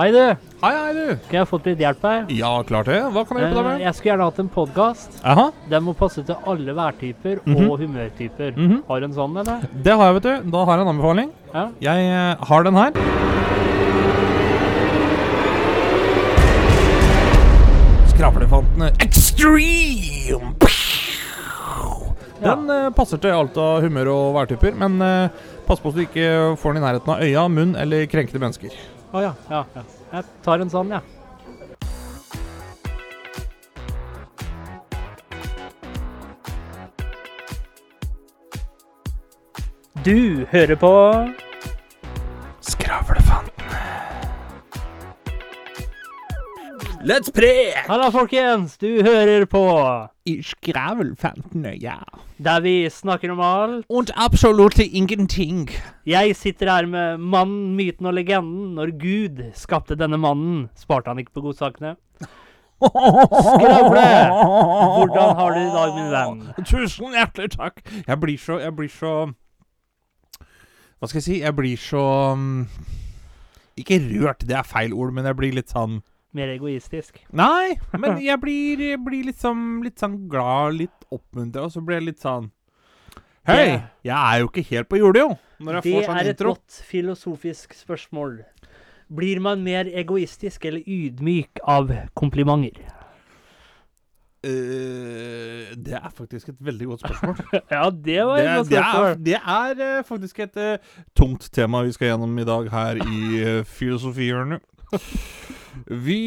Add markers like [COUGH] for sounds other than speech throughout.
Hei, du. Hei, hei, du. Skal jeg fått litt hjelp her? Ja, klart det. Hva kan jeg hjelpe deg Eh, med? Jeg skulle gjerne hatt en podkast. Den må passe til alle værtyper Mhm. og humørtyper. Mhm. Har du en sånn, eller? det har jeg, vet du. Da har jeg en anbefaling. Ja. Jeg eh, har den her. Skravlefantene Extreme! Den ja. passer til alt av humør og værtyper, men eh, pass på så du ikke får den i nærheten av øya, munn eller krenkede mennesker. Å ja. ja. ja. Jeg tar en sånn, jeg. Du hører på Skravlefantene. Let's pre! Halla, folkens! Du hører på I Skravlefantene, ja. der vi snakker om alt. Und absolutt ingenting. Jeg sitter her med mannen, myten og legenden. Når Gud skapte denne mannen, sparte han ikke på godsakene. Skravle! Hvordan har du det i dag, min venn? Tusen hjertelig takk. Jeg blir så Jeg blir så Hva skal jeg si? Jeg blir så mm, Ikke rørt, det er feil ord, men jeg blir litt sånn Mer egoistisk. Nei, men [LAUGHS] jeg blir, jeg blir sånn, litt sånn glad, litt oppmuntra, og så blir jeg litt sånn Hei, jeg er jo ikke helt på jordet, jo. Når jeg Det får sånn er et godt filosofisk spørsmål. Blir man mer egoistisk eller ydmyk av komplimenter? Uh, det er faktisk et veldig godt spørsmål. [LAUGHS] Ja, det var Det, et godt det, er, det er eh, faktisk et uh, tungt tema vi skal gjennom i dag her i uh, Filosofihjørnet. [LAUGHS] Vi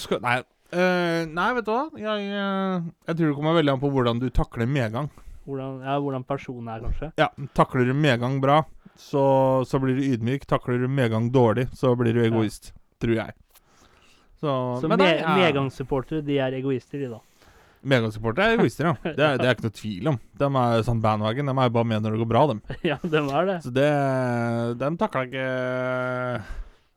skal Nei. Uh, nei, vet du hva? Jeg, uh, jeg tror det kommer veldig an på hvordan du takler medgang. Hvordan, ja, hvordan personen er, kanskje. Ja, Takler du medgang bra, så, så blir du ydmyk. Takler du medgang dårlig, så blir du egoist. Tror jeg. Så, Så men me ja. medgangssupportere, de er egoister, de, da. Medgangssupportere er egoister, ja. Det er, det er ikke noe tvil om. De er sånn bandwagon. De er bare med når det går bra, dem. [LAUGHS] ja, dem er det. Så det De takla ikke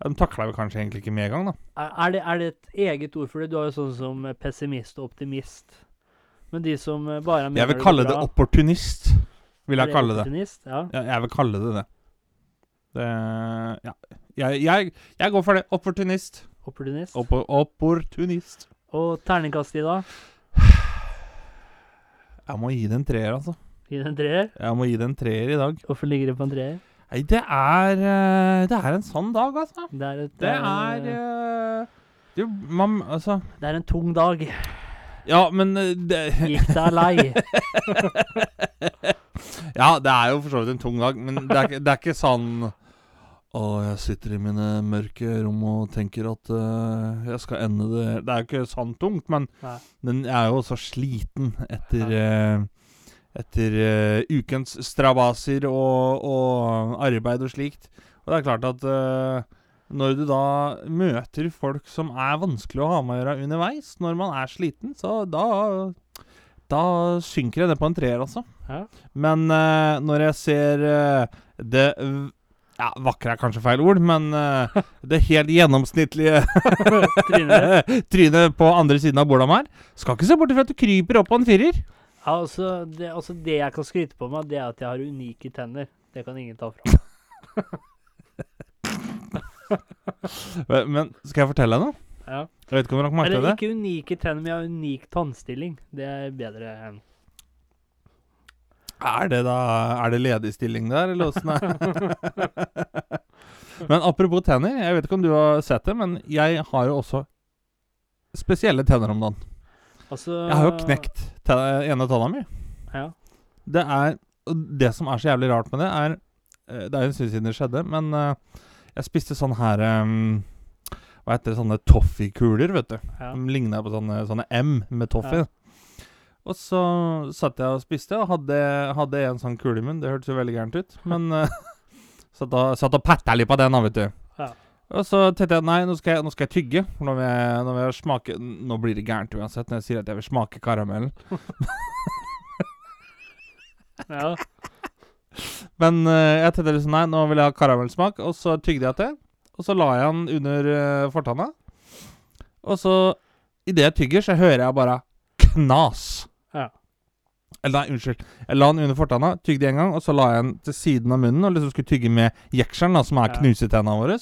De takla vel kanskje egentlig ikke medgang, da. Er det. Er det et eget ord for det? Du har jo sånn som pessimist og optimist. Men de som bare mener Jeg vil kalle det bra, opportunist. Vil jeg kalle det. Ja. Ja, jeg vil kalle det det. det ja. Jeg, jeg, jeg går for det. Opportunist. Opportunist. Opp opportunist. og terningkast i, da? Jeg må gi det en treer, altså. Gi det en treer? Jeg må gi det en treer i dag. Hvorfor ligger det på en treer? Nei, det er eh, Det er en sånn dag, altså. Det er, et, Det eh, er eh, du, man, altså det er en tung dag. Ja, men eh, det [LAUGHS] Gikk deg lei. [LAUGHS] Ja, det er jo for så vidt en tung dag, men det er, ikke- det er ikke sånn Å, jeg sitter i mine mørke rom og tenker at eh, jeg skal ende det Det er jo ikke sånn tungt, men Nei. den er jo så sliten etter eh, Etter uh, ukens strabaser og, og arbeid og slikt. Og det er klart at uh, når du da møter folk som er vanskelig å ha med å gjøre underveis, når man er sliten, så da Da synker jeg ned på en treer, altså. Ja. Men uh, når jeg ser det ja, Vakre er kanskje feil ord, men uh, det helt gjennomsnittlige [LAUGHS] Trynet. [LAUGHS] trynet på andre siden av bordet her Skal ikke se bort ifra at du kryper opp på en firer. Altså, det, altså, det jeg kan skryte på meg, det er at jeg har unike tenner. Det kan ingen ta fra. [LAUGHS] Men- Men skal jeg fortelle deg noe? Ja. Jeg vet ikke om dere merket Eller det? ikke unike tenner, men jeg har unik tannstilling. Det er bedre enn Er det da Er det ledig stilling der, eller åssen er [LAUGHS] Men apropos tenner, jeg vet ikke om du har sett det, men jeg har jo også spesielle tenner om dagen. Altså Jeg har jo knekt ene tanna mi. Ja. Det er Det som er så jævlig rart med det, er eh, Det er jo en stund siden det skjedde, men eh, jeg spiste sånn her um, Hva heter det? Sånne toffee-kuler, vet du. ja. De ligna på sånne, sånne M med toffee. Og så satt jeg og spiste, og hadde, hadde en sånn kule i munnen. Det hørtes jo veldig gærent ut, [LAUGHS] men uh, [LAUGHS] satt, og, satt og patta litt på den, da, vet du. Ja. Og så tenkte jeg nei, nå skal jeg, nå skal jeg tygge. For nå vil jeg, nå vil jeg smake Nå blir det gærent uansett når jeg sier at jeg vil smake karamellen. [LAUGHS] ja. Men eh, jeg tenkte liksom nei, nå vil jeg ha karamellsmak, og så tygde jeg til. Og så la jeg den under eh, fortanna. Og så, idet jeg tygger, så hører jeg bare knas. Ja. Eller nei, unnskyld. Jeg la den under fortanna, tygde en gang, og så la jeg den til siden av munnen og liksom skulle tygge med jekselen, da, som er Ja. knusetenna våre.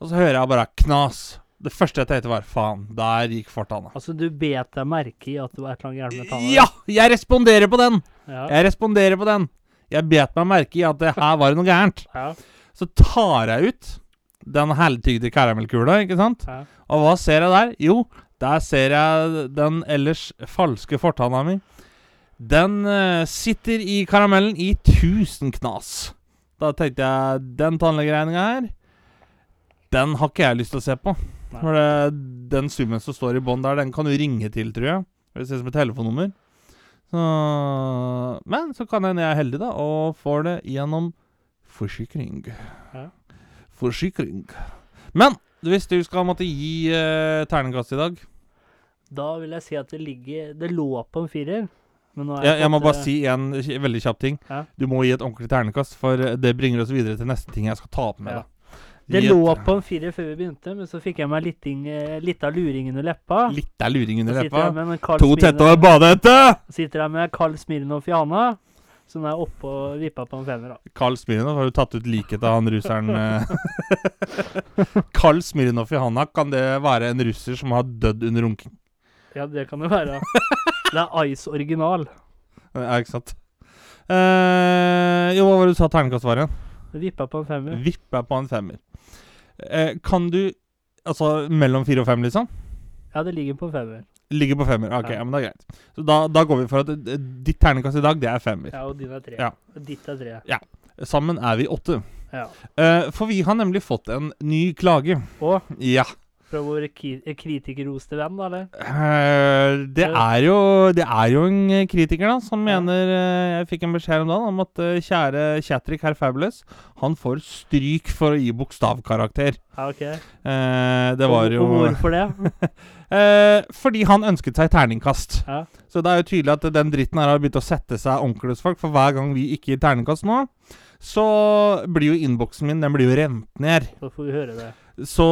Og så hører jeg bare knas. Det første jeg tenkte, var faen, der gikk fortanna. Altså, du bet deg merke i at det var et eller annet gærent med tanna? Ja! Jeg responderer på den! Ja. Jeg responderer på den. Jeg bet meg merke i at det her var noe gærent. [LAUGHS] ja. Så tar jeg ut den heltygde karamellkula, ikke sant? ja. Og hva ser jeg der? Jo, der ser jeg den ellers falske fortanna mi. Den uh, sitter i karamellen i tusen knas. Da tenkte jeg den tannlegeregninga her, den har ikke jeg lyst til å se på. For det, den summen som står i bånn der, den kan du ringe til, tror jeg. Det ser ut som et telefonnummer. Så, men så kan hende jeg er heldig, da, og får det gjennom forsikring. Ja. Forsikring. Men hvis du skal måtte gi uh, terningkast i dag Da vil jeg si at det ligger Det lå på en firer. Men jeg, jeg må bare eh, si en veldig kjapp ting. Ja. Du må gi et ordentlig ternekast, for eh, det bringer oss videre til neste ting jeg skal ta opp med. Ja. da. Det lå på en firer før vi begynte, men så fikk jeg meg litt, eh, av luring under leppa. Litt av luring under leppa. To tette en badehette! Sitter jeg med Carl Smirnov i handa, som er oppe og vippa på en femmer. da. Carl Smirnov har du tatt ut liket av han russeren eh. [LAUGHS] Carl Smirnov i handa, kan det være en russer som har dødd under runking? Ja, det kan det være. Det er Ice original. Ja, ikke sant? Eh, jo, hva var det du sa terningkast var igjen? Vippa på en femmer. Vippa på en femmer. Eh, kan du Altså mellom fire og fem, liksom? Ja, det ligger på femmer. Ligger på femmer. Ok, Ja. ja. men det er greit. Så da, da går vi for at eh, ditt ternekast i dag, det er femmer. Ja, og din er tre. Ja. Ditt er tre. Sammen er vi åtte. Ja. Eh, for vi har nemlig fått en ny klage. Å? Ja. Fra vår kritikerroste venn, da, eller? Uh, det er jo Det er jo en kritiker da som Ja. mener uh, Jeg fikk en beskjed om dagen om at uh, kjære Chattrick herr Fabulous Han får stryk for å gi bokstavkarakter. Ja, ok. Det var jo og hvorfor det? [LAUGHS] Fordi han ønsket seg terningkast. Ja. Så det er jo tydelig at den dritten her har begynt å sette seg ordentlig hos folk. For hver gang vi ikke gir terningkast nå, så blir jo innboksen min Den blir jo rent ned. Så får vi høre det. Så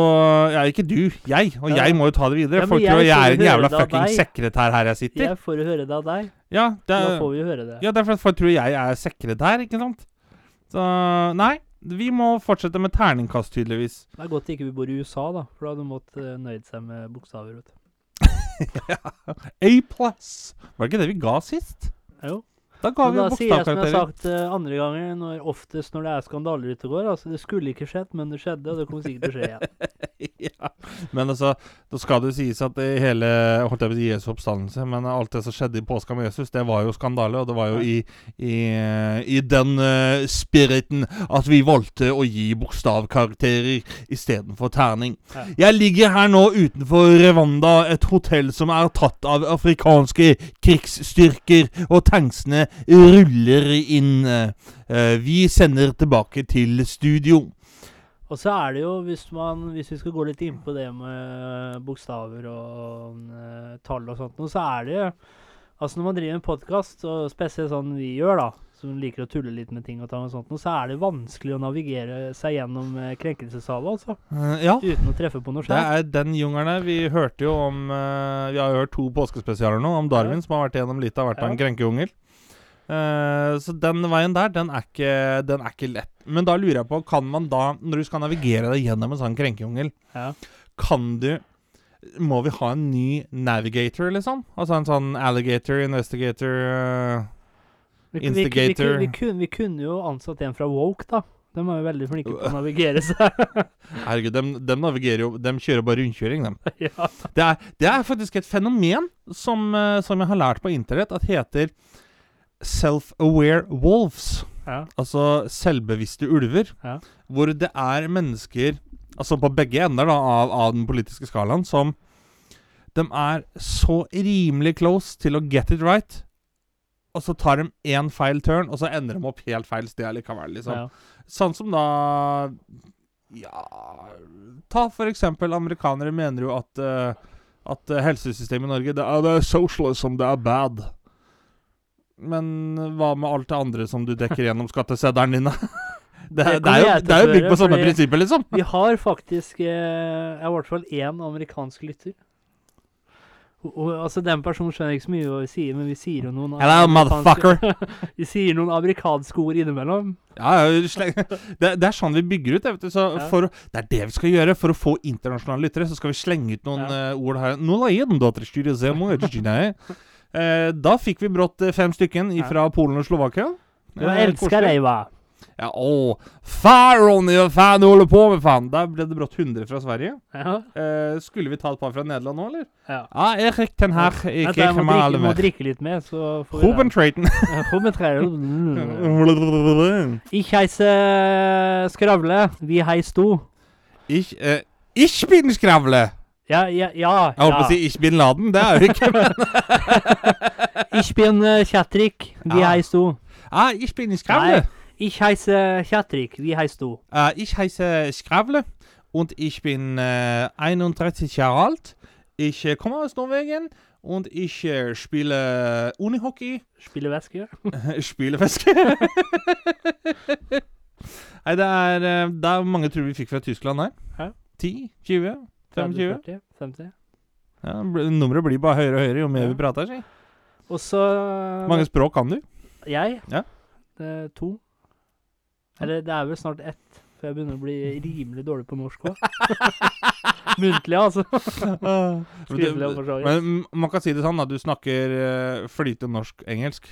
Ja, ikke du. Jeg. Og Ja. jeg må jo ta det videre. Ja, Folk tror jeg jeg er en jævla fucking sekretær her jeg sitter. Jeg får jo høre det av deg. Ja, det Da er, får vi jo høre det. ja, det er for at folk tror jeg er sekretær, ikke sant? Så nei. Vi må fortsette med terningkast, tydeligvis. [LAUGHS] Det er godt ikke vi bor i USA, da. For da hadde du måttet eh, nøyd seg med bokstaver. vet du. A pluss. Var det ikke det vi ga sist? Jo. Da ga vi bokstavkarakterer. da sier jeg som jeg har sagt uh, andre ganger, når, oftest når det er skandaler ute og går. Altså, det skulle ikke skjedd, men det skjedde, og det kommer sikkert til å skje igjen. [LAUGHS] ja. Men altså, da skal det sies at det hele Holdt jeg på å si Jesu oppstandelse, men alt det som skjedde i påska med Jesus, det var jo skandale. Og det var jo i, i, i den uh, spiriten at vi valgte å gi bokstavkarakterer istedenfor terning. Ja. Jeg ligger her nå utenfor Rwanda, et hotell som er tatt av afrikanske krigsstyrker, og tanksene ruller inn. Eh, vi sender tilbake til studio. Og så er det jo, hvis, man, hvis vi skal gå litt inn på det med bokstaver og uh, tall og sånt, så er det jo Altså når man driver en podkast, og spesielt sånn vi gjør, da, som liker å tulle litt med ting og ting og sånt, så er det vanskelig å navigere seg gjennom uh, krenkelseshavet, altså. Eh, ja. Uten å treffe på noe Det er den jungelen her. Vi hørte jo om eh, Vi har jo hørt to påskespesialer nå, om Darwin, som har vært gjennom litt av hvert av en Ja. krenkejungel. Eh, så den veien der, den er, ikke, den er ikke lett. Men da lurer jeg på, kan man da, når du skal navigere deg gjennom en sånn krenkejungel, Ja. kan du Må vi ha en ny navigator, liksom? Altså en sånn alligator, investigator uh, Vi, vi, vi, vi, Instigator. kunne- vi, kunne, vi kunne jo ansatt en fra Woke, da. De er jo veldig flinke på å navigere seg. [LAUGHS] Herregud, de, de, navigerer jo De kjører bare rundkjøring, de. [LAUGHS] ja. Det er, det er faktisk et fenomen som, eh, som jeg har lært på internett, at heter self-aware wolves. Ja. Altså selvbevisste ulver. Ja. Hvor det er mennesker, altså på begge ender da, av, av den politiske skalaen, som De er så rimelig close til å get it right. Og så tar de én feil turn, og så ender de opp helt feil sted likevel. Liksom. Ja. Sånn som da Ja Ta for eksempel amerikanere mener jo at uh, At helsesystemet i Norge det er, det er socialism, det er bad. Men hva med alt det andre som du dekker gjennom skatteseddelen din, da? [LAUGHS] Det, Det det, er jo, det er jo bygd på samme prinsippet, liksom. Vi har faktisk eh, i hvert fall én amerikansk lytter. Og, og, altså, Den personen skjønner ikke så mye hva vi sier, men vi sier jo noen Hello, motherfucker. [LAUGHS] Vi sier noen amerikanske ord innimellom. Ja, ja. [LAUGHS] Det, det er sånn vi bygger ut. det, Vet du. Så Ja. for, det er det vi skal gjøre for å få internasjonale lyttere. Så skal vi slenge ut noen Ja. uh, ord her. Da. Eh, Da fikk vi brått eh, fem stykken Ja. fra Polen og Slovakia. Jeg Eh, elsker deg, hva? Ja, å, faen, Ronny, hva faen du holder på med, faen? Der ble det brått 100 fra Sverige. Ja. Eh, skulle vi ta et par fra Nederland nå, eller? ja. Ja, Erik den her. ikke Ikke jeg må drikke, må med. drikke litt mer, så får vi Ruben Trayton. Ruben Trayton. Ich heise Skravle. Vi heis to. Ich, eh, ich bin skravle. Ja, ja, ja. Jeg holdt på å si ich bin Laden. Det er jo ikke [LAUGHS] Ich bin uh, Kjatrik. Vi Ja. heis to. Ah, ich bin skravle. Nei. Ich heiße Kjatrik. Vi heis to. Äh, ich heiße Skravle und ich bin äh, 31 Jahre alt. Ich äh, komme aus Norwegen und ich äh, spiele Unihockey. Spiller væske. [LAUGHS] Spilefiske. [LAUGHS] Nei, det er, eh, det er mange tror vi fikk fra Tyskland her. Hæ? 10? 20? 25? 40, 50. Ja, nummeret blir bare høyere og høyere jo mer Ja. vi prater. Si. Og så Mange språk kan du? Jeg? Ja. Det to. Eller det er vel snart ett, for jeg begynner å bli rimelig dårlig på norsk òg. [LAUGHS] Muntlig, altså. [LAUGHS] Skriftlig og for så vidt. Men man kan si det sånn, da. Du snakker uh, flytende norsk-engelsk.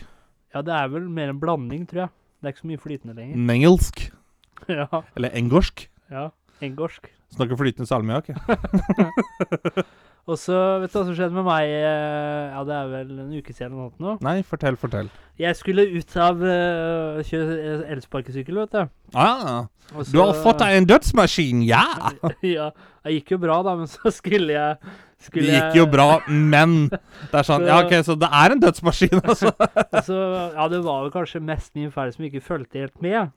Ja, det er vel mer en blanding, tror jeg. Det er ikke så mye flytende lenger. Nengelsk. [LAUGHS] ja. Eller engorsk. ja. Engelsk. Snakker flytende salmiakk. jeg. [LAUGHS] Og så, vet du hva som skjedde med meg eh, Ja, det er vel en uke siden eller noe nå. Nei, fortell, fortell. Jeg skulle ut av uh, kjøre eh, elsparkesykkel, vet du. Ah, Og du har fått deg en dødsmaskin, ja! [LAUGHS] ja. Det gikk jo bra, da, men så skulle jeg Det gikk jo bra, men Det er sånn Ja, OK, så det er en dødsmaskin, altså. [LAUGHS] Så, ja, det var vel kanskje mest min feil som ikke fulgte helt med.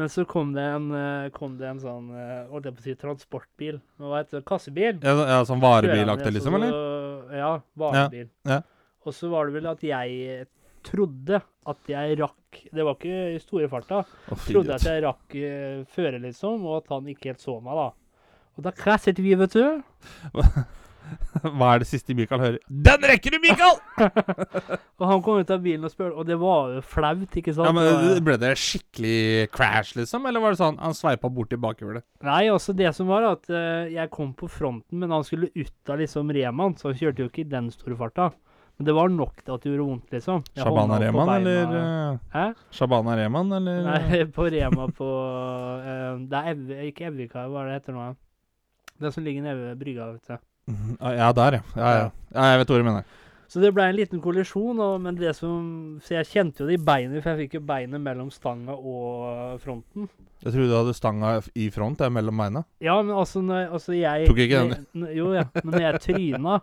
Men så kom det en, eh, kom det en sånn eh, holdt jeg på å si, transportbil. Hva heter det? Kassebil. Ja, ja Sånn varebilaktig, liksom, eller? Ja, varebil. ja. Og så var det vel at jeg trodde at jeg rakk Det var ikke i store farta. Oh, Trodde at jeg rakk uh, føret, liksom, og at han ikke helt så meg, da. Og da krasjet vi, vet du. [LAUGHS] Hva er det siste Mikael hører? Den rekker du, Mikael! [LAUGHS] Og han kom ut av bilen og spurte, og det var jo flaut, ikke sant? Ja, Det men Ble det skikkelig crash, liksom? Eller var det sånn han sveipa bort i bakhjulet? Nei, også det som var at uh, jeg kom på fronten, men han skulle ut av liksom Reman, så han kjørte jo ikke i den store farta. Men det var nok til at det gjorde vondt, liksom. Jeg Shabana beina- eller eh, Hæ? Shabana Reman, eller Nei, [LAUGHS] på Rema på uh, Det er Ev ikke Evika, hva er det heter nå? Den som ligger nede ved brygga, vet du. Mhm. Ja, der, ja. Ja, ja. ja. Jeg vet hva du mener. Så det ble en liten kollisjon, og, men det som Så jeg kjente jo det i beinet, for jeg fikk jo beinet mellom stanga og fronten. Jeg trodde du hadde stanga i front, jeg, mellom beina. Ja, men altså, når, altså jeg Tok ikke den? Jo, ja. Men når jeg tryna,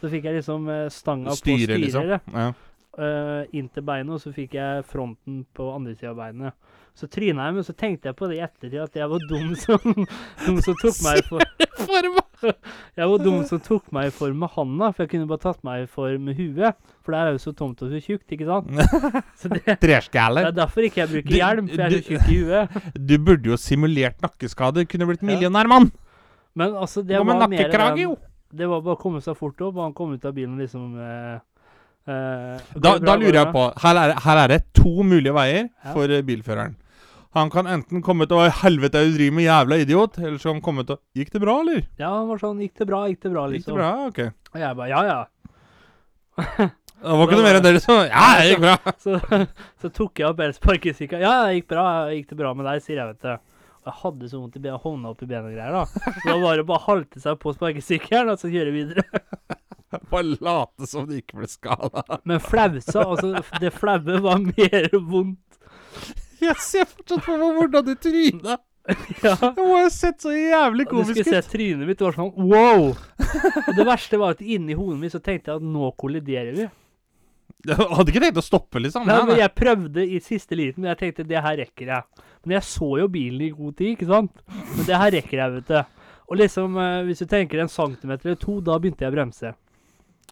så fikk jeg liksom stanga Styre, på Styre, styret. liksom. Ja. Eh, inn til beinet, og så fikk jeg fronten på andre sida av beinet. Så tryna jeg, men så tenkte jeg på det i ettertid, at jeg var dum som, [LAUGHS] dum som tok meg for [LAUGHS] [LAUGHS] Jeg var dum som tok meg for med handa, for jeg kunne bare tatt meg i form med huet. For det er jo så tomt og så tjukt, ikke sant? Så det, det er derfor ikke jeg bruker Du- hjelm, for jeg er så tjukk i huet. Du burde jo simulert nakkeskade. Kunne blitt millionær, mann! Men altså, det var mer enn! Det var bare å komme seg fort opp, og han kom ut av bilen liksom eh, eh, Da, bra, da lurer jeg på her er, her er det to mulige veier Ja. for eh, bilføreren. Han kan enten komme til å helvete du driver med, jævla idiot, eller så kan han komme til å Gikk det bra, eller? Ja, han var sånn Gikk det bra? Gikk det bra? liksom. Gikk Liksom. det bra? Ok. Og jeg bare Ja, ja. Det var ikke noe mer enn det, liksom. Ja, det gikk bra. [LAUGHS] Så, så tok jeg opp elsparkesykkelen. Ja, det gikk bra. Gikk det bra med deg, sier jeg, vet du. Og jeg hadde så vondt i hånda opp i benet og greier, da. Så da var det bare å halte seg på sparkesykkelen og så kjøre videre. [LAUGHS] Bare late som det ikke ble skada. Men flausa, altså Det flaue var mer vondt. Jeg ser fortsatt for meg hvordan du tryna. Ja. Det må ha sett så jævlig komisk ut. du skulle komisk se ut. trynet mitt. Det var sånn wow! Og det verste var at inni hodet mitt så tenkte jeg at nå kolliderer vi. Du hadde ikke tenkt å stoppe, liksom. Nei, Nei, men jeg prøvde i siste liten, men jeg tenkte det her rekker jeg. Men jeg så jo bilen i god tid, ikke sant? Men det her rekker jeg, vet du. Og liksom, eh, hvis du tenker en centimeter eller to, da begynte jeg å bremse.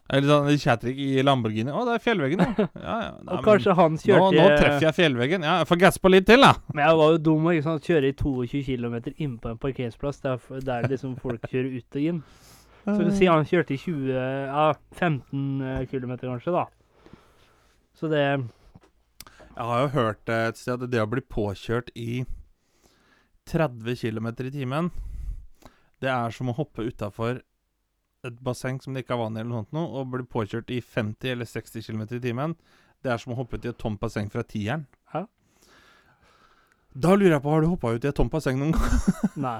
Eller sånn kjatrik i Lamborghini. Å, det er fjellveggen, ja. [LAUGHS] ja, ja. Nei, Og kanskje han men, nå, kjørte nå treffer jeg fjellveggen. Ja, jeg får gaspa litt til, da. Men jeg var jo dum og kjøre i 22 km inn på en parkeringsplass der, der liksom folk kjører ut og inn. Så du sier han kjørte i 20, ja, 15 km kanskje, da. Så det Jeg har jo hørt eh, et sted at det å bli påkjørt i 30 km i timen, det er som å hoppe utafor et basseng som det ikke er vann i, eller noe sånt noe, og blir påkjørt i 50 eller 60 km i timen. Det er som å hoppe ut i et tomt basseng fra tieren. Ja. Da lurer jeg på, har du hoppa ut i et tomt basseng noen gang? [LAUGHS] Nei.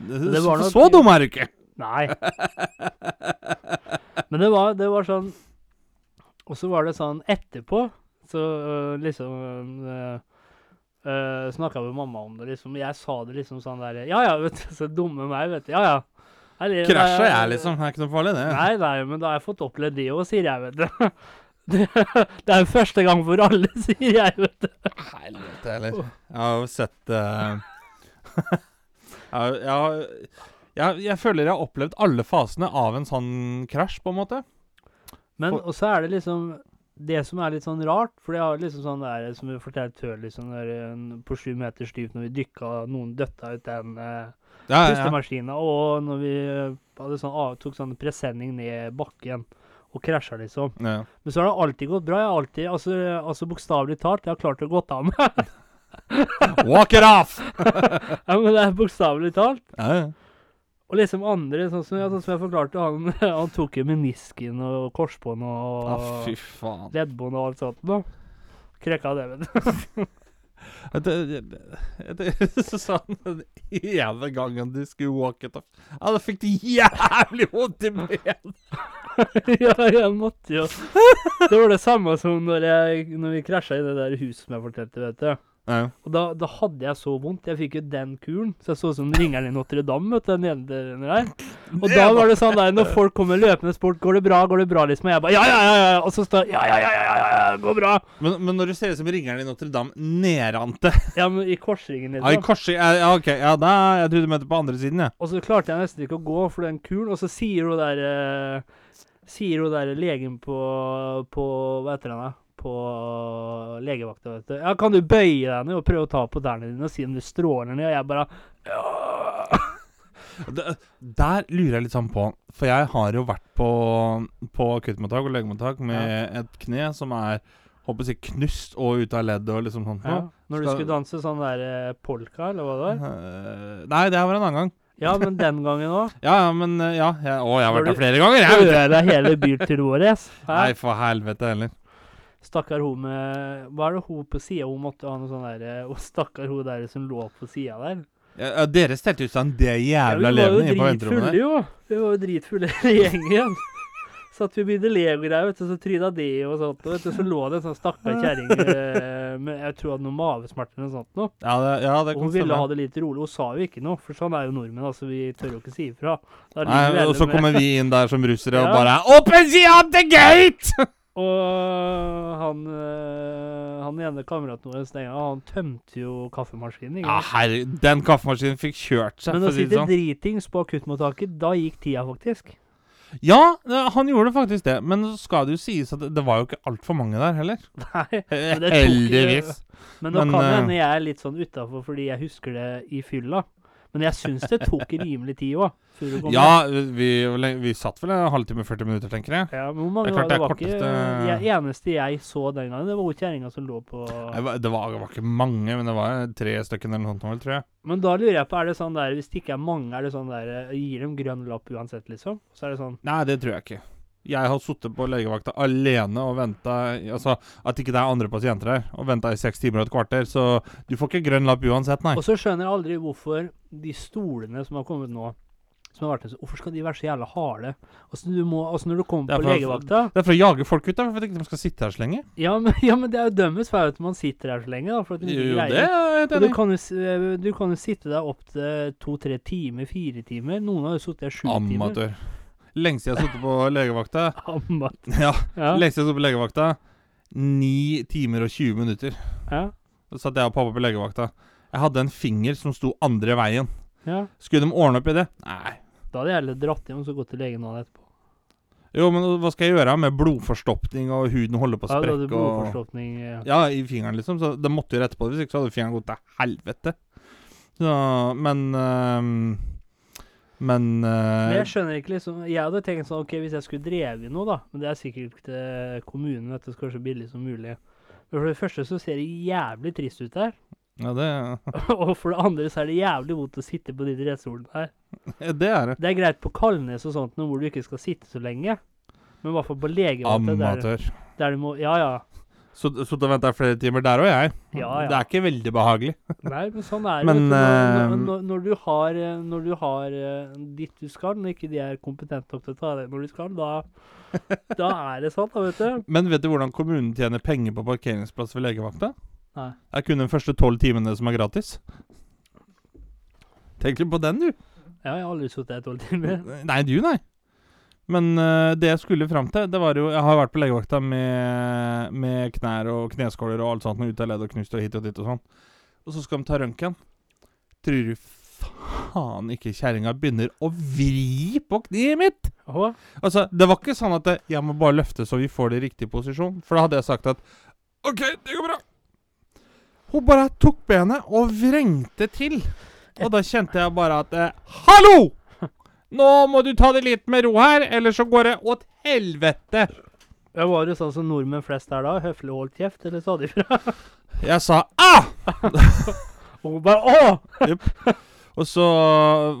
Det var så, så dum er du ikke! Nei. Men det var, det var sånn Og så var det sånn etterpå, så øh, liksom øh, Uh, Snakka med mamma om det, liksom. Jeg sa det liksom sånn der Ja ja, vet du. Så dumme meg, vet du. Ja ja. Krasja jeg, liksom. Det er ikke noe farlig, det. Nei, nei, men da har jeg fått opplevd det òg, sier jeg, vet du. [LAUGHS] Det, det er jo første gang for alle, [LAUGHS] sier jeg, vet du. Helvete heller. Jeg har jo sett uh, [LAUGHS] jeg, jeg, jeg, jeg føler jeg har opplevd alle fasene av en sånn krasj, på en måte. Men For- og så er det liksom det som er litt sånn rart, for jeg har liksom sånn der som vi fortalte før, liksom der, på sju meters dyp når vi dykka, noen døtta ut den eh, Ja, ja. og når vi sånn, tok sånn presenning ned bakken og krasja, liksom. ja. Men så har det alltid gått bra. Jeg har alltid, altså, altså bokstavelig talt, jeg har klart å gå av med. [LAUGHS] Walk it off! [LAUGHS] ja, men det er bokstavelig talt. Ja, ja. Og liksom andre, sånn som, ja, sånn som jeg forklarte, han, [LAUGHS] han tok jo menisken og korsbånd og Ah, leddbånd og alt sånt. Da. Krekka det, vet du. Det, [LAUGHS] sa han den ene gangen du skulle walk it off Ja, da fikk du jævlig vondt i benet! [LAUGHS] ja, jeg måtte jo Det var det samme som når, jeg, når vi krasja i det der huset som jeg fortalte, vet du. Ja. Og da, da hadde jeg så vondt. Jeg fikk jo den kulen. Så jeg så ut som ringeren i Notre-Dame, vet du, den ene der. Og da var det sånn der, når folk kommer løpende sport, går det bra, går det bra, liksom? Og jeg bare ja, ja, ja, ja. Og så står ja, ja, ja, ja, ja, ja, ja, går bra. Men, men når du ser ut som ringeren i Notre-Dame nedrante [LAUGHS] Ja, men i korsringen, Ja, i korsring, ja, ja, OK. Ja, da Jeg trodde du mente på andre siden, jeg. Og så klarte jeg nesten ikke å gå for den kulen, og så sier hun der eh, Sier hun der legen på, på Hva heter han da? På legevakta, vet du. Ja, kan du bøye deg ned og prøve å ta på tærne dine og si om du stråler ned? Og jeg bare ja. Der, der lurer jeg litt sånn på, for jeg har jo vært på, på akuttmottak og legemottak med et kne som er håper jeg, knust og ute av ledd og liksom sånn. ja. Når du skulle danse sånn der eh, polka, eller hva det var? Eh, nei, det var en annen gang. Ja, men den gangen òg. [LAUGHS] Ja, ja, men eh, ja. Jeg, å, jeg har vært der flere ganger, jeg. du. Øra hele byr til Yes. Nei, for helvete heller. Stakkar hun med Hva er det hun på sida? Hun måtte ha noe sånn der Og stakkar hun der som lå på sida der. Ja, dere stelte ut sånn det jævla levende jo inne på venterommet dritfulle, der. jo. Vi var jo dritfulle hele gjengen. [LAUGHS] Satt vi og bygde legogreier, vet du, så tryna det og sånt. Og vet du, så lå det en sånn stakkar kjerring [LAUGHS] eh, med Jeg tror hadde noe mavesmerter eller noe sånt noe. Ja, det, ja, det Og hun ville ha det litt rolig. Hun sa jo ikke noe, for sånn er jo nordmenn. altså Vi tør jo ikke si ifra. Nei, og så kommer vi inn der som russere og [LAUGHS] bare Open the gate! Og han, øh, han ene kameraten vår gangen, han tømte jo kaffemaskinen. Ja, herre, den kaffemaskinen fikk kjørt seg, Men å sitte sånn. dritings på akuttmottaket, da gikk tida faktisk. Ja, ja, han gjorde faktisk det, men så skal det jo sies at det, var jo ikke altfor mange der heller. [LAUGHS] Nei, Eh, Men det tok- Heldigvis. Men nå Men, kan det hende jeg er litt sånn utafor fordi jeg husker det i fylla. Men jeg syns det tok rimelig tid òg. Ja, vi, vi satt vel en halvtime, 40 minutter, tenker jeg. ja. Men hvor mange Det var det? var ikke, Det eneste jeg så den gangen, det var kjerringa som lå på Nei, Det var, det var ikke mange, men det var tre stykker eller noe sånt, tror jeg. Men da lurer jeg på, er det sånn der, hvis det ikke er mange, er det sånn der Gir dem grønn lapp uansett, liksom? Så er det sånn Nei, det tror jeg ikke. Jeg har sittet på legevakta alene og venta Altså at ikke det er andre pasienter her, og venta i seks timer og et kvarter, så du får ikke grønn lapp uansett, nei. Og så skjønner jeg aldri hvorfor de stolene som har kommet nå, som har vært så hvorfor skal de være så jævla harde? Altså, du må, altså når du kommer er på legevakta Det er for å jage folk ut, da, for at ikke de skal sitte her så lenge. ja men, ja, men det er jo dømmes feil at man sitter her så lenge, da. For at de Jo, greier. det er jeg enig i. eh, du kan jo sitte der opp til to-tre timer, fire timer. Noen har jo sittet der sju timer. Amatør. Lengst jeg har sittet på legevakta [LAUGHS] Ammat. Ja, Ja. siden jeg har sittet på legevakta Ni timer og 20 minutter. ja. Da satt jeg og pappa på legevakta. Jeg hadde en finger som sto andre veien. ja. Skulle de ordne opp i det? Nei. Da hadde jeg heller dratt hjem og så gått til legen dagen etterpå. Jo, men hva skal jeg gjøre med blodforstoppning og huden holder på å Ja, da hadde sprekke? og... Ja. Ja, i fingeren, liksom. Så det måtte jo rette på det, hvis ikke så hadde fingeren gått til helvete. Så, men øhm, Men Men eh, jeg skjønner ikke liksom Jeg hadde tenkt sånn OK, hvis jeg skulle drevet noe, da Men det er sikkert til kommunen at det skal være så billig som mulig. Men for det første så ser det jævlig trist ut der. Ja, det, [LAUGHS] [LAUGHS] og for det andre så er det jævlig vondt å sitte på de dressordene her. det er det. Det er greit på Kalnes og sånt, hvor du ikke skal sitte så lenge. Men i hvert fall på legevakta der, der du må Ja, ja. Sittet og venta flere timer der òg, jeg. Ja, ja. Det er ikke veldig behagelig. Nei, men sånn er det. Når, eh, når, når, du har, eh, når du har ditt du skal, når ikke de er kompetente nok til å ta deg når du skal, da, [LAUGHS] da er det sånn, da, vet du. Men vet du hvordan kommunen tjener penger på parkeringsplass ved legevakta? Nei. Det er kun de første tolv timene som er gratis. Tenk litt på den, du. Ja, jeg har aldri sittet der tolv timer. Nei, du, nei. Men uh, det jeg skulle fram til, det var jo Jeg har vært på legevakta med, med knær og kneskåler og alt sånt, med ut av ledd og knust og hit og dit og sånn. Og så skal de ta røntgen. Tror du faen ikke kjerringa begynner å vri på kneet mitt? Aha. Altså, det var ikke sånn at det, jeg må bare løfte så vi får det i riktig posisjon. For da hadde jeg sagt at OK, det går bra. Hun bare tok benet og vrengte til. Og da kjente jeg bare at eh, Hallo! Nå må du ta det litt med ro her, eller så går det åt helvete. jeg var jo sånn som nordmenn flest er da. Høflig holdt kjeft, eller sa de fra? [LAUGHS] Jeg sa ah! [LAUGHS] Og hun bare åh! [LAUGHS] Og så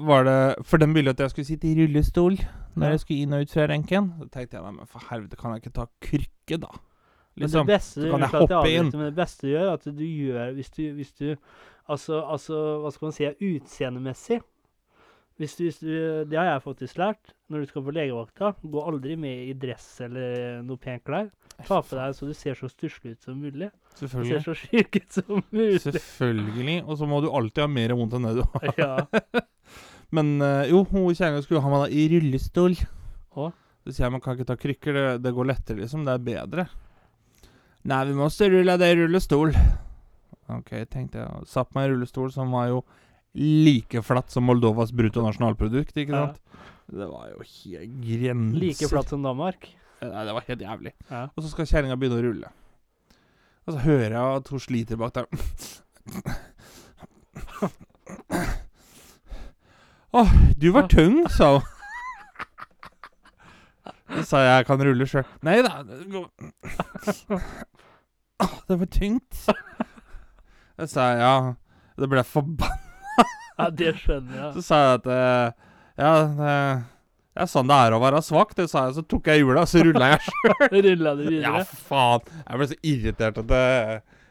var det For den ville at jeg skulle sitte i rullestol når Ja. jeg skulle inn og ut fra renken. Så tenkte jeg men for helvete, kan jeg ikke ta krykke, da? Men Liksom. det beste så kan jeg hoppe jeg inn. Men det beste du gjør, at du gjør hvis du, hvis du altså, altså, hva skal man si, utseendemessig hvis du, hvis du, Det har jeg faktisk lært. Når du skal på legevakta, gå aldri med i dress eller noe pent klær. Ta på deg så du ser så stusslig ut som mulig. Du ser så syk ut som mulig. Selvfølgelig. Og så må du alltid ha mer vondt enn det du har. Ja. [LAUGHS] Men eh, jo, kjerringa skulle ha meg da i rullestol. Å? Så sier jeg man kan ikke ta krykker, det, det går lettere, liksom. Det er bedre. Nei, vi må rulle deg i rullestol. OK, tenkte jeg. Satt meg i rullestol, som var jo like flatt som Moldovas bruttonasjonalprodukt, ikke sant? Det var jo helt grenser. Like flatt som Danmark. Nei, det var helt jævlig. Ja. Og så skal kjerringa begynne å rulle. Og så hører jeg at hun sliter bak der. Å, du var tung, sa hun. Så sa jeg jeg kan rulle sjøl. Nei da. det går- det var tungt. Så sa jeg ja. Det ble forbanna. Ja, det skjønner jeg. Så sa jeg at eh, ja, det er sånn det er å være svak, det sa jeg. Så tok jeg hjula, så rulla jeg sjøl. Rulla det Ja, faen. Jeg ble så irritert at det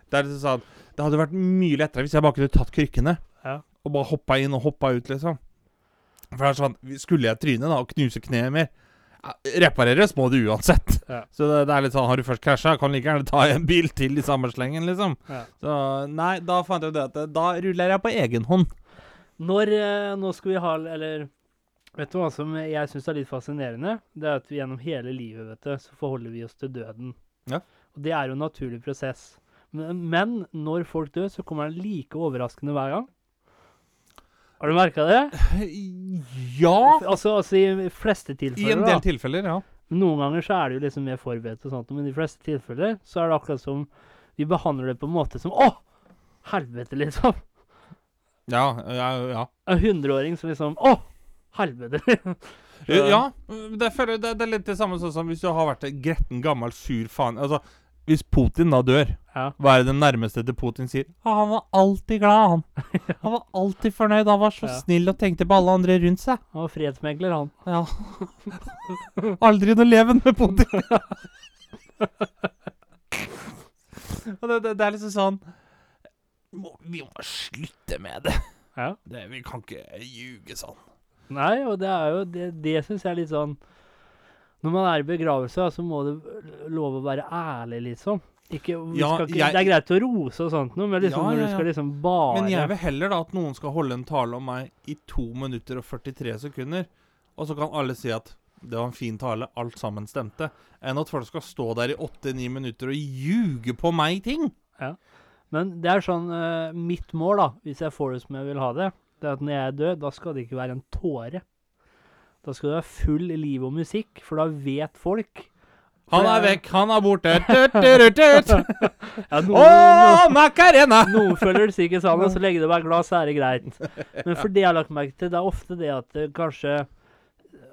Det er liksom sånn Det hadde vært mye lettere hvis jeg bare kunne tatt krykkene Ja. og bare hoppa inn og hoppa ut, liksom. For det er sånn Skulle jeg tryne da og knuse kneet mer Repareres må det uansett. Ja. Så det, det er litt sånn Har du først krasja, kan du like gjerne ta en bil til i samme slengen, liksom. Ja. Så nei, da fant jeg ut det at da ruller jeg på egen hånd. Når eh, Nå skal vi ha Eller vet du hva som jeg syns er litt fascinerende? Det er at vi gjennom hele livet vet du, så forholder vi oss til døden. Ja. Og det er jo en naturlig prosess. Men, men når folk dør, så kommer den like overraskende hver gang. Har du merka det? [SIGHS] Ja! Altså, altså i fleste tilfeller. I en del da. tilfeller, ja. Noen ganger så er det jo liksom mer forberedt og sånt, men i de fleste tilfeller så er det akkurat som vi behandler det på en måte som Å! Helvete, liksom. Ja, ja, ja. En hundreåring som liksom Å! Helvete. Så- Ja, det, er, det, det er litt det samme sånn som hvis du har vært en gretten, gammel, sur faen Altså, hvis Putin da dør, Ja. hva er det nærmeste til Putin sier? Ah, han var alltid glad, han. [LAUGHS] Han var alltid fornøyd. Han var så Ja. snill og tenkte på alle andre rundt seg. Han var fredsmegler, han. Ja. [LAUGHS] Aldri noe leven med Putin. [LAUGHS] det, det, det er liksom sånn må, Vi må slutte med det. Ja. det. Vi kan ikke ljuge sånn. Nei, og det er jo Det, det syns jeg er litt sånn Når man er i begravelse, så må det lov å være ærlig, liksom. Ikke, Ja, skal ikke, jeg- Det er greit å rose og sånt noe, men liksom Ja, når ja, du skal liksom bare Men jeg vil heller da at noen skal holde en tale om meg i 2 minutter og 43 sekunder, og så kan alle si at det var en fin tale, alt sammen stemte, enn at folk skal stå der i 8-9 minutter og ljuge på meg ting. Ja. Men det er sånn uh, Mitt mål, da, hvis jeg får det som jeg vil ha det, det er at når jeg er død, da skal det ikke være en tåre. Da skal du ha full liv og musikk, for da vet folk Han er vekk, han er borte. Tut, tut, tut, tut. Ja, Å, noen, Macarena! noen følger det sikkert og så legger det bare glass, så er det greit. Men for det jeg har lagt merke til, det er ofte det at det kanskje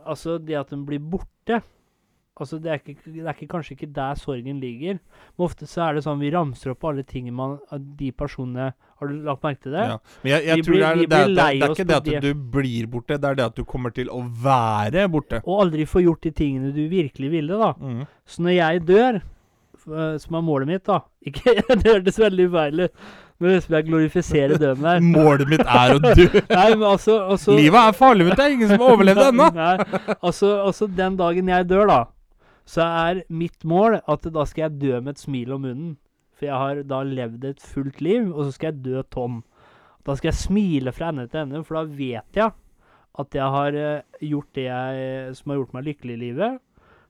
Altså, det at de blir borte Altså, det er, ikke, det er ikke, kanskje ikke der sorgen ligger. Men ofte så er det sånn vi ramser opp alle tingene man De personene Har du lagt merke til det? Ja. Men jeg, jeg Vi tror blir- det er, de det, er, det, er, ikke det at du blir borte, det er det at du kommer til å være borte. Og aldri få gjort de tingene du virkelig ville, da. Mm. Så når jeg dør, eh, som er målet mitt, da [LAUGHS] Ikke, Det hørtes veldig feil ut. Men høres det ut som jeg glorifiserer døden her. [LAUGHS] Målet mitt er å dø. [LAUGHS] Nei, men altså, altså Livet er farlig, du. Det er ingen som har overlevd ennå. Altså, altså den dagen jeg dør, da, så er mitt mål at da skal jeg dø med et smil om munnen. For jeg har da levd et fullt liv, og så skal jeg dø tom. Da skal jeg smile fra ende til ende, for da vet jeg at jeg har eh, gjort det jeg, som har gjort meg lykkelig i livet.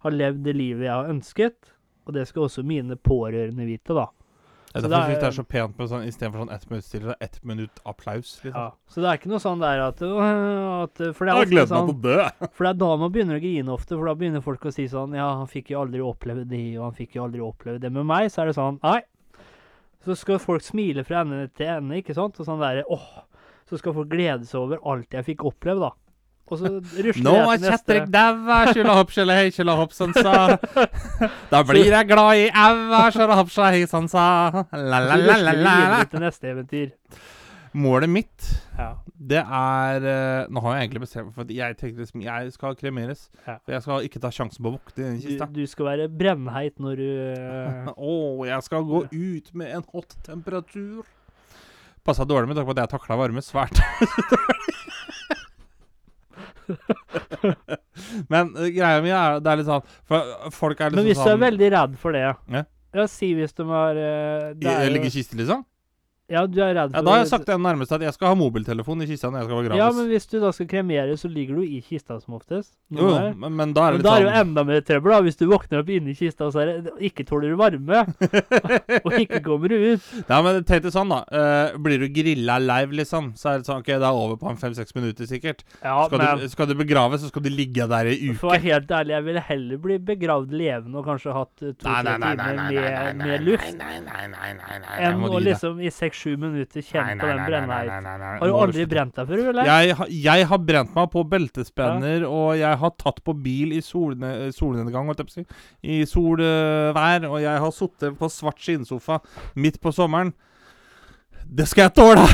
Har levd det livet jeg har ønsket. Og det skal også mine pårørende vite, da. Ja, er Derfor det det er- så pent med sånn istedenfor sånn ett minutt stille, så ett minutt applaus. Liksom. Ja. Så det er ikke noe sånn der at, at For det er ofte sånn. [LAUGHS] For det er da man begynner å grine ofte, for da begynner folk å si sånn Ja, han fikk jo aldri oppleve det, og han fikk jo aldri oppleve det. Med meg så er det sånn Nei. Så skal folk smile fra ende til ende, ikke sant? Og sånn derre åh. Så skal folk glede seg over alt jeg fikk oppleve, da. Og så rusler Nå jeg er til neste. Kjetrik daua, skjula hopp, skjula hei, skjula sånn sa. [LAUGHS] Da blir jeg glad i aua, skjula hopp, skjula hei, sånn sa. La, Så la, la, rusler la, vi la, til neste eventyr. Målet mitt, Ja. det er eh, Nå har jeg egentlig bestemt meg for at jeg tenkte liksom Jeg skal kremeres. Ja. For jeg skal ikke ta sjansen på å vokte i den Du, kista. du skal være brennheit når du [LAUGHS] Å, oh, jeg skal gå ut med en hot temperatur. Passa dårlig med tanke på at jeg takla varme svært. [LAUGHS] [LAUGHS] Men uh, greia mi er det er litt sånn For folk er litt Men hvis du sånn er veldig redd for det Ja. Ja, si hvis de har uh, det er jo- Ligge i kiste, liksom? Ja, du er redd for Ja, Da har jeg sagt det nærmeste at jeg skal ha mobiltelefon i kista når jeg skal begraves. Ja, men hvis du da skal kremere, så ligger du i kista som oftest. Jo, jo, men, men da er Men litt da er det jo enda mer trøbbel, da, hvis du våkner opp inni kista og så er det, ikke tåler du varme. [LAUGHS] og ikke kommer du ut. Ja, men tenk deg sånn, da. Uh, blir du grilla live, liksom, så er det sånn OK, det er over på en fem-seks minutter, sikkert. Ja, Skal, men du, skal du begraves, så skal du ligge der i for å være helt ærlig, jeg ville heller bli begravd levende og kanskje hatt eh, to-tre Nei, nei, nei, nei, timer nei, nei, nei, med, luft, Nei, nei, nei, nei, nei, enn å liksom i seks-sju minutter Nei, kjenne på den nei, Har du aldri brent deg før, eller? Jeg, har- jeg har brent meg på beltespenner, og jeg har tatt på bil i solne, solnedgang, holdt jeg på å si. I solvær, og jeg har sittet på svart skinnsofa midt på sommeren. Det skal jeg tåle!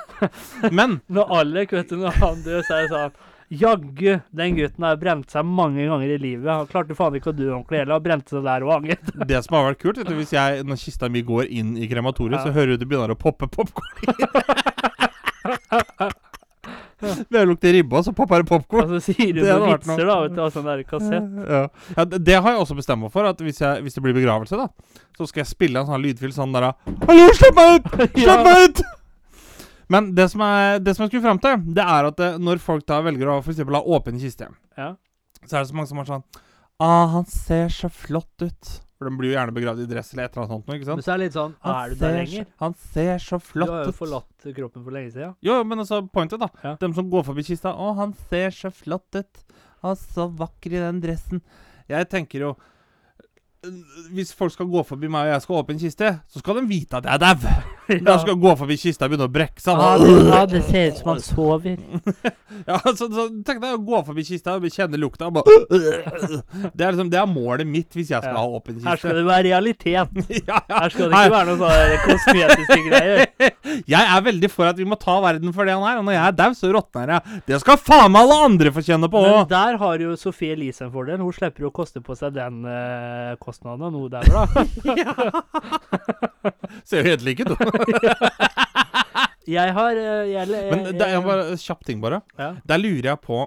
[LAUGHS] Men Når Alek, vet du, når han dør, så er det sånn Jaggu, den gutten har brent seg mange ganger i livet. Han klarte faen ikke å dø ordentlig heller. Han brente seg der og anget. det som har vært kult, du, hvis jeg, når kista mi går inn i krematoriet, Ja. så hører du det begynner å poppe popkorn. Ved [LAUGHS] å lukte ribbe, og så popper det popkorn. Og så sier du Det noen vitser, da, vet du, av sånn der kassett. Ja. ja, det, det har jeg også bestemt meg for. At hvis, jeg, hvis det blir begravelse, da så skal jeg spille en sånn lydfyll sånn der Hallo, slipp meg ut! [LAUGHS] Slipp meg ut! Men det som, er, det som jeg skulle fram til, det er at det, når folk da velger å for eksempel ha åpen kiste, Ja. så er det så mange som har sånn Ah, han ser så flott ut. For de blir jo gjerne begravd i dress eller et eller annet sånt. ikke sant? Men så er det litt sånn Er du der lenger? Så, han ser så flott ut. Du har jo forlatt kroppen for lenge siden. Jo, men altså, pointet, da. Ja. Dem som går forbi kista. Å, han ser så flott ut. Han er så vakker i den dressen. Jeg tenker jo Hvis folk skal gå forbi meg og jeg skal åpne en kiste, så skal de vite at jeg er dau. [LAUGHS] Jeg skal gå forbi kista og begynne å brekke seg. Ja, det, ja, det ser ut som han sover. [LAUGHS] Ja, så, så tenk deg å gå forbi kista og kjenne lukta. og Bare, [LAUGHS] det, er liksom, det er målet mitt hvis jeg skal Ja. ha åpen Her skal det være realitet. ja, ja. Her skal det ikke være noe sånn kosmetiske greier. Jeg er veldig for at vi må ta verden for det han er. Og når jeg er dau, så råtner jeg. Det skal faen meg alle andre få kjenne på òg. der har jo Sofie Elise en fordel. Hun slipper jo å koste på seg den eh, kostnaden og noe der, da. [LAUGHS] [LAUGHS] Ser jo helt like ut. da. [LAUGHS] Jeg har eh, jeg, jeg, Men det er bare kjapp ting, bare. ja, Der lurer jeg på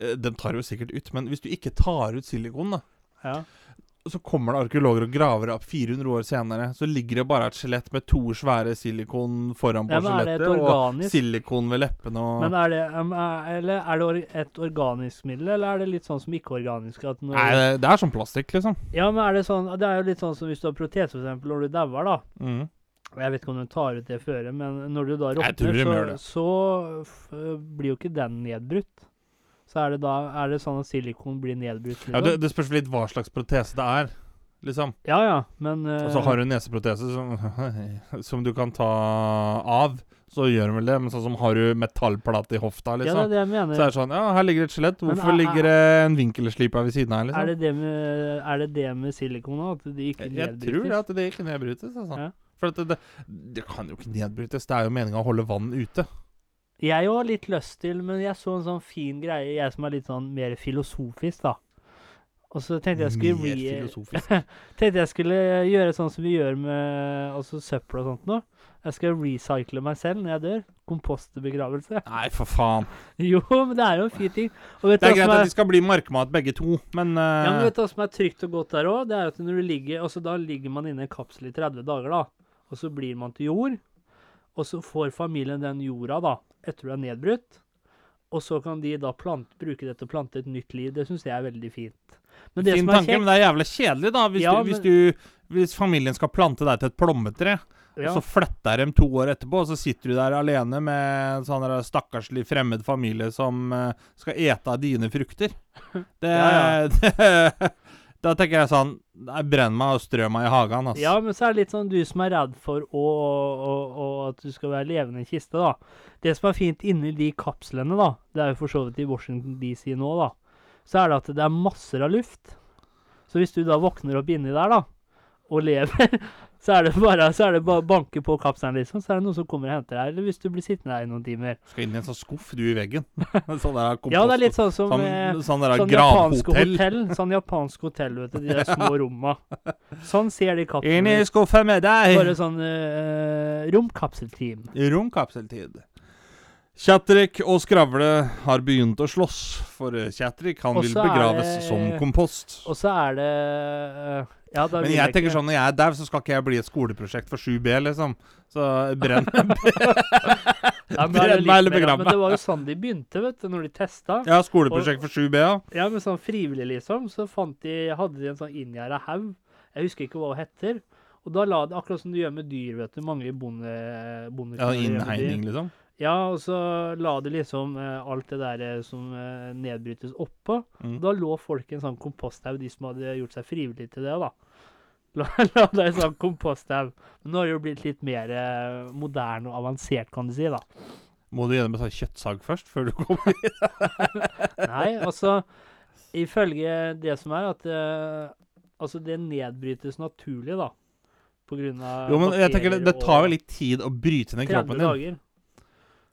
eh, Den tar jo sikkert ut, men hvis du ikke tar ut silikon, da ja. Så kommer det arkeologer og graver opp 400 år senere. Så ligger det bare et skjelett med to svære silikon foran på ja skjelettet, og silikon ved leppene og Men er det, er, eller er det et organisk middel, eller er det litt sånn som ikke-organisk? Nei, det, det er som plastikk, liksom. Ja, men er det sånn Det er jo litt sånn som hvis du har protese, for eksempel, når du dauer, da. Mm. Jeg vet ikke om du tar ut det før, men når du da råtner, så, så blir jo ikke den nedbrutt. Så er det da er det sånn at silikon blir nedbrutt. Ja, Liksom. det, det spørs litt hva slags protese det er, liksom. ja, ja, men Uh, Og så har du en neseprotese som, [LAUGHS] som du kan ta av, så gjør du vel det. Men sånn som har du metallplate i hofta, liksom. Ja, det er det jeg mener. så er det sånn Ja, her ligger et skjelett. Hvorfor er- ligger det en vinkelsliper ved siden av, liksom? er, det det med, er det det med silikon òg? At det ikke Jeg, jeg nedbrytes? tror det at det ikke nedbrytes. Altså. Ja. For det, det, det kan jo ikke nedbrytes. Det er jo meninga å holde vann ute. Jeg har litt lyst til, men jeg så en sånn fin greie, jeg som er litt sånn mer filosofisk, da. Og så tenkte jeg skulle Mer filosofisk. [LAUGHS] tenkte jeg skulle gjøre sånn som vi gjør med altså søppel og sånt nå. Jeg skal recycle meg selv når jeg dør. Kompostbegravelse. Nei, for faen. [LAUGHS] Jo, men det er jo en fin ting. Og vet Det er greit er... at vi de skal bli markmat begge to, men, uh... ja, men vet du hva som er trygt og godt der òg? Det er at når du ligger altså Da ligger man inne i en kapsel i 30 dager, da. Og så blir man til jord. Og så får familien den jorda, da, etter du er nedbrutt. Og så kan de da plant, bruke det til å plante et nytt liv. Det syns jeg er veldig fint. Men det Fin som tanke, men det er jævlig kjedelig, da. Hvis, Ja, du, hvis, men- du, hvis familien skal plante deg til et plommetre, ja, og så flytter de to år etterpå, og så sitter du der alene med en sånn stakkarslig fremmed familie som eh, skal ete av dine frukter. Det, Ja, [LAUGHS] det Da tenker jeg sånn Brenn meg og strø meg i hagen, altså. Ja, men så er det litt sånn du som er redd for å, å, å, at du skal være levende i kiste, da. Det som er fint inni de kapslene, da, det er jo for så vidt i Washington DC nå, da, så er det at det er masser av luft. Så hvis du da våkner opp inni der, da, og lever, [LAUGHS] så er det bare så det bare å banke på kapselen, liksom, så er det noen som kommer og henter deg. Eller hvis du blir sittende der i noen timer. Skal inn i en sånn skuff, du, i veggen. [LAUGHS] sånn der kompost, Ja, det er litt sånn som Sånn, eh, sånn der Sånn japansk hotell. Sånn japansk hotell, vet du. De der små [LAUGHS] romma. Sånn ser de Inn i kapslene skuffen med deg! Bare sånn uh, romkapseltid. Romkapseltid. Kjatrik og Skravle har begynt å slåss, for eh, Kjatrik han også vil begraves det- som kompost. Og så er det eh, Ja, Men jeg tenker sånn, når jeg er dau, så skal ikke jeg bli et skoleprosjekt for 7B, liksom. Så brenn [LAUGHS] ja, men, [LAUGHS] brenn meg eller begrav meg. men det var jo sånn de begynte, vet du, når de testa. Ja, skoleprosjekt for 7B, ja. Ja, men sånn frivillig, liksom. Så de, hadde de en sånn inngjerda haug. Jeg husker ikke hva det heter. Og da la det akkurat som du gjør med dyr, vet du. Mange bonde... bonde ja innhegning, liksom. Ja, og så la de liksom eh, alt det der eh, som eh, nedbrytes oppå. Mm. Da lå folk i en sånn komposthaug, de som hadde gjort seg frivillig til det, da. La, [LAUGHS] la det en sånn komposthaug. Men nå har det jo blitt litt mer eh, moderne og avansert, kan du si, da. Må du gjennom en sånn kjøttsag først, før du kommer hit? [LAUGHS] [LAUGHS] Nei, altså Ifølge det som er, at eh, altså det nedbrytes naturlig, da. På grunn av Jo, men jeg tenker det, det tar jo litt tid å bryte ned 30 kroppen din. dager.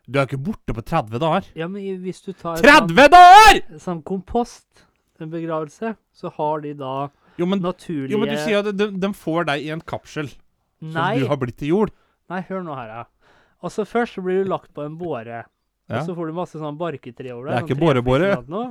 Du er ikke borte på 30 dager. Ja, men hvis du tar 30 dager! sånn, sånn kompost, en begravelse, så har de da Jo, men, naturlige jo, men du sier at de, de får deg i en kapsel Nei. som du har blitt til jord. nei, hør nå her, ja. Altså Først så blir du lagt på en båre. Ja. Og så får du masse sånn barketre over deg. Det er sånn ikke båre-båre. sånt nå,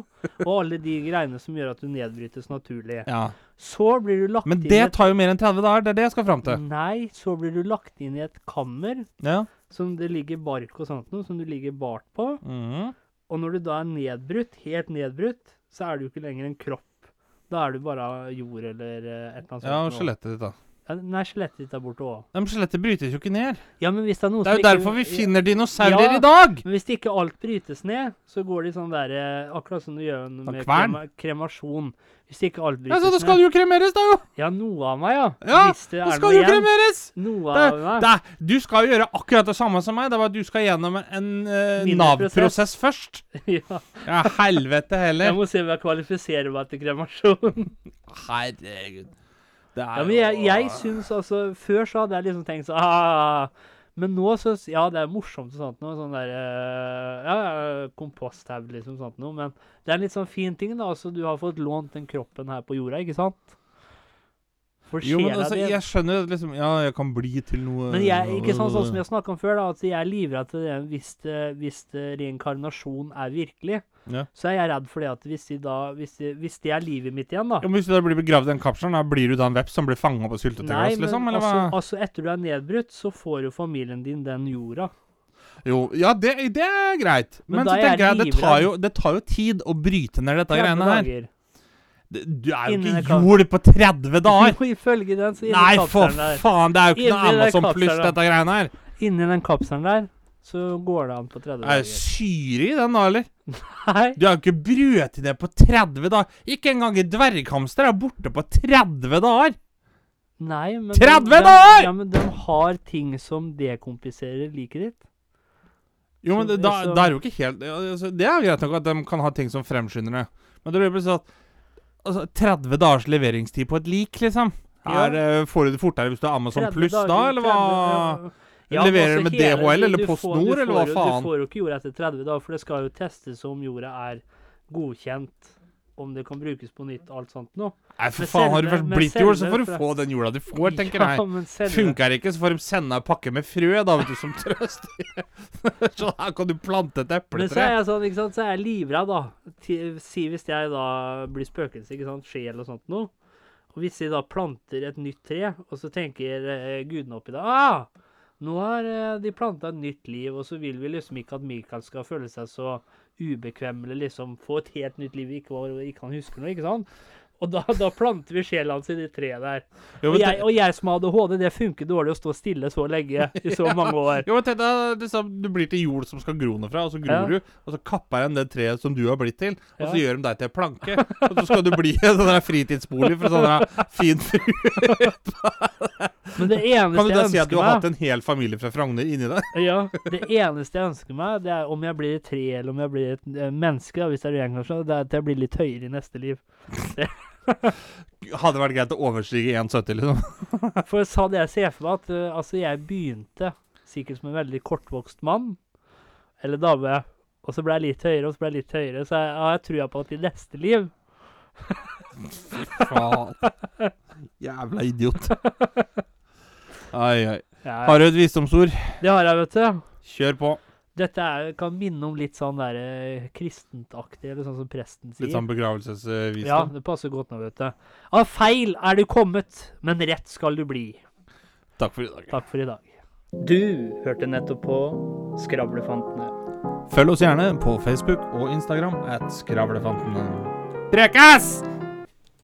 Og alle de greiene som gjør at du nedbrytes naturlig. Ja. Så blir du lagt inn Men det inn et tar jo mer enn 30 dager. Det er det jeg skal fram til. Nei, så blir du lagt inn i et kammer Ja. Som det ligger bark og sånt noe, som du ligger bart på. Mhm. Og når du da er nedbrutt, helt nedbrutt, så er du jo ikke lenger en kropp. Da er du bare jord eller eh, et eller annet sånt. Ja, og skjelettet ditt, da. Ja, nei, skjelettet ditt er borte òg. Men skjelettet brytes jo ikke ned. Ja, men hvis det er noe Det er jo derfor vi finner dinosaurer Ja. i dag! Men hvis ikke alt brytes ned, så går det i sånn derre Akkurat som du gjør Sånn med krema, kremasjon. Hvis ikke alt brytes ned Ja, så Da skal jo kremeres, da jo! Ja, noe av meg, ja. Ja, er skal noe jo kremeres! Noe Det, av meg. det, du skal jo gjøre akkurat det samme som meg. Det var at du skal gjennom en uh, Nav-prosess først. [LAUGHS] ja. Ja, helvete heller. Jeg må se om jeg kvalifiserer meg til kremasjon. Herregud. Ja, men jeg, jeg syns altså Før så hadde jeg liksom tenkt sånn ah, Men nå syns Ja, det er morsomt og sånt noe. Sånn der eh, Ja, komposthaug, liksom. Sånt noe. Men det er en litt sånn fin ting, da. Altså, du har fått lånt den kroppen her på jorda, ikke sant? Jo, men altså, jeg skjønner liksom Ja, jeg kan bli til noe Men jeg, ikke sånn, sånn som [LAUGHS] jeg snakka om før, da, at jeg er livredd til det hvis, det- hvis reinkarnasjon er virkelig. Ja. Så er jeg redd for det at hvis, de da, hvis, de, hvis de er livet mitt igjen, da Ja, men Hvis du da blir begravd i den kapselen, da blir du da en veps som blir fanga på syltetøyglass, liksom? Eller altså, hva? altså etter du er nedbrutt, så får jo familien din den jorda. Jo, ja, det, det er greit. Men Men, så tenker jeg jeg det tar, jo, det tar jo tid å bryte ned dette greiene her. dager. Du er jo ikke jord på 30 dager! [LAUGHS] Jo, ifølge den, så Nei, for faen! Det er jo ikke noe Amazon pluss, dette greiene her. inni den kapselen der, så går det an på 30 Er det dager. syre i den, da, eller? Nei. Du har jo ikke brøt i det på 30 dager. Ikke engang en dverghamster er borte på 30 dager. Nei, men 30 de, dager! Ja, men de har ting som dekompliserer liket ditt. Jo, men det, da, så- da er jo ikke helt altså, Det er jo greit nok at de kan ha ting som fremskynder det. Men det blir plutselig at altså, 30 dagers leveringstid på et lik, liksom. Ja. Er, eh, får du det fortere hvis du har Amazon 30 Pluss da, eller hva? 30 ja, men Leverer altså med DHL eller Post Nord, eller hva faen? Du får jo ikke jorda etter 30 dager, for det skal jo testes om jorda er godkjent, om det kan brukes på nytt, alt sånt noe. Nei, for Men faen, har du først blitt jord, så får du fra- få den jorda du får, [LAUGHS] tenker ja, jeg. Ja, Funker det ikke, så får de sende deg pakke med frø, da, vet du, som [LAUGHS] trøst. [LAUGHS] så her kan du plante et epletre. Men så er jeg sånn, ikke sant, så er jeg livredd, da. Si hvis jeg da blir spøkelse, ikke sant, sjel og sånt noe. Og hvis jeg da planter et nytt tre, og så tenker eh, gudene oppi det ah, nå har eh, de planta et nytt liv, og så vil vi liksom ikke at Mikael skal føle seg så ubekvem, eller liksom få et helt nytt liv ikke, hvor ikke han husker noe, ikke sant? Og da, da planter vi sjela hans i det treet der. Jo, Og jeg, og jeg som har ADHD, det funker dårlig å stå stille så lenge i så mange år. [LAUGHS] jo, men tenk deg Du blir til jord som skal gro noe fra, og så gror Ja. du, og så kapper jeg det treet som du har blitt til, og så Ja. gjør de deg til en planke. Og så skal du bli en sånn fritidsbolig for sånn fin [LAUGHS] frue. Men det eneste jeg ønsker meg Kan du da si at du har hatt en hel familie fra Frogner inni deg? Ja, det eneste jeg ønsker meg, det er om jeg blir et tre, eller om jeg blir et menneske, da, hvis det er det kanskje, det er at jeg blir litt høyere i neste liv. [LAUGHS] Hadde vært greit å overstige 1,70, liksom. [LAUGHS] For sa det jeg ser for meg at uh, altså, jeg begynte sikkert som en veldig kortvokst mann, eller dame, og så ble jeg litt høyere, og så ble jeg litt høyere, så jeg, ja, jeg tror jeg på at i neste liv Faen. Jævla idiot. [LAUGHS] Ai, ai. Har du et visdomsord? Det har jeg, vet du. Kjør på. Dette er, kan minne om litt sånn der eh, kristentaktig, eller sånn som presten sier. Litt sånn begravelsesvisdom. Ja, det passer godt nå, vet du. Av feil er du kommet, men rett skal du bli. Takk for i dag. Takk for i dag. Du hørte nettopp på Skravlefantene. Følg oss gjerne på Facebook og Instagram at Skravlefantene. Prekas!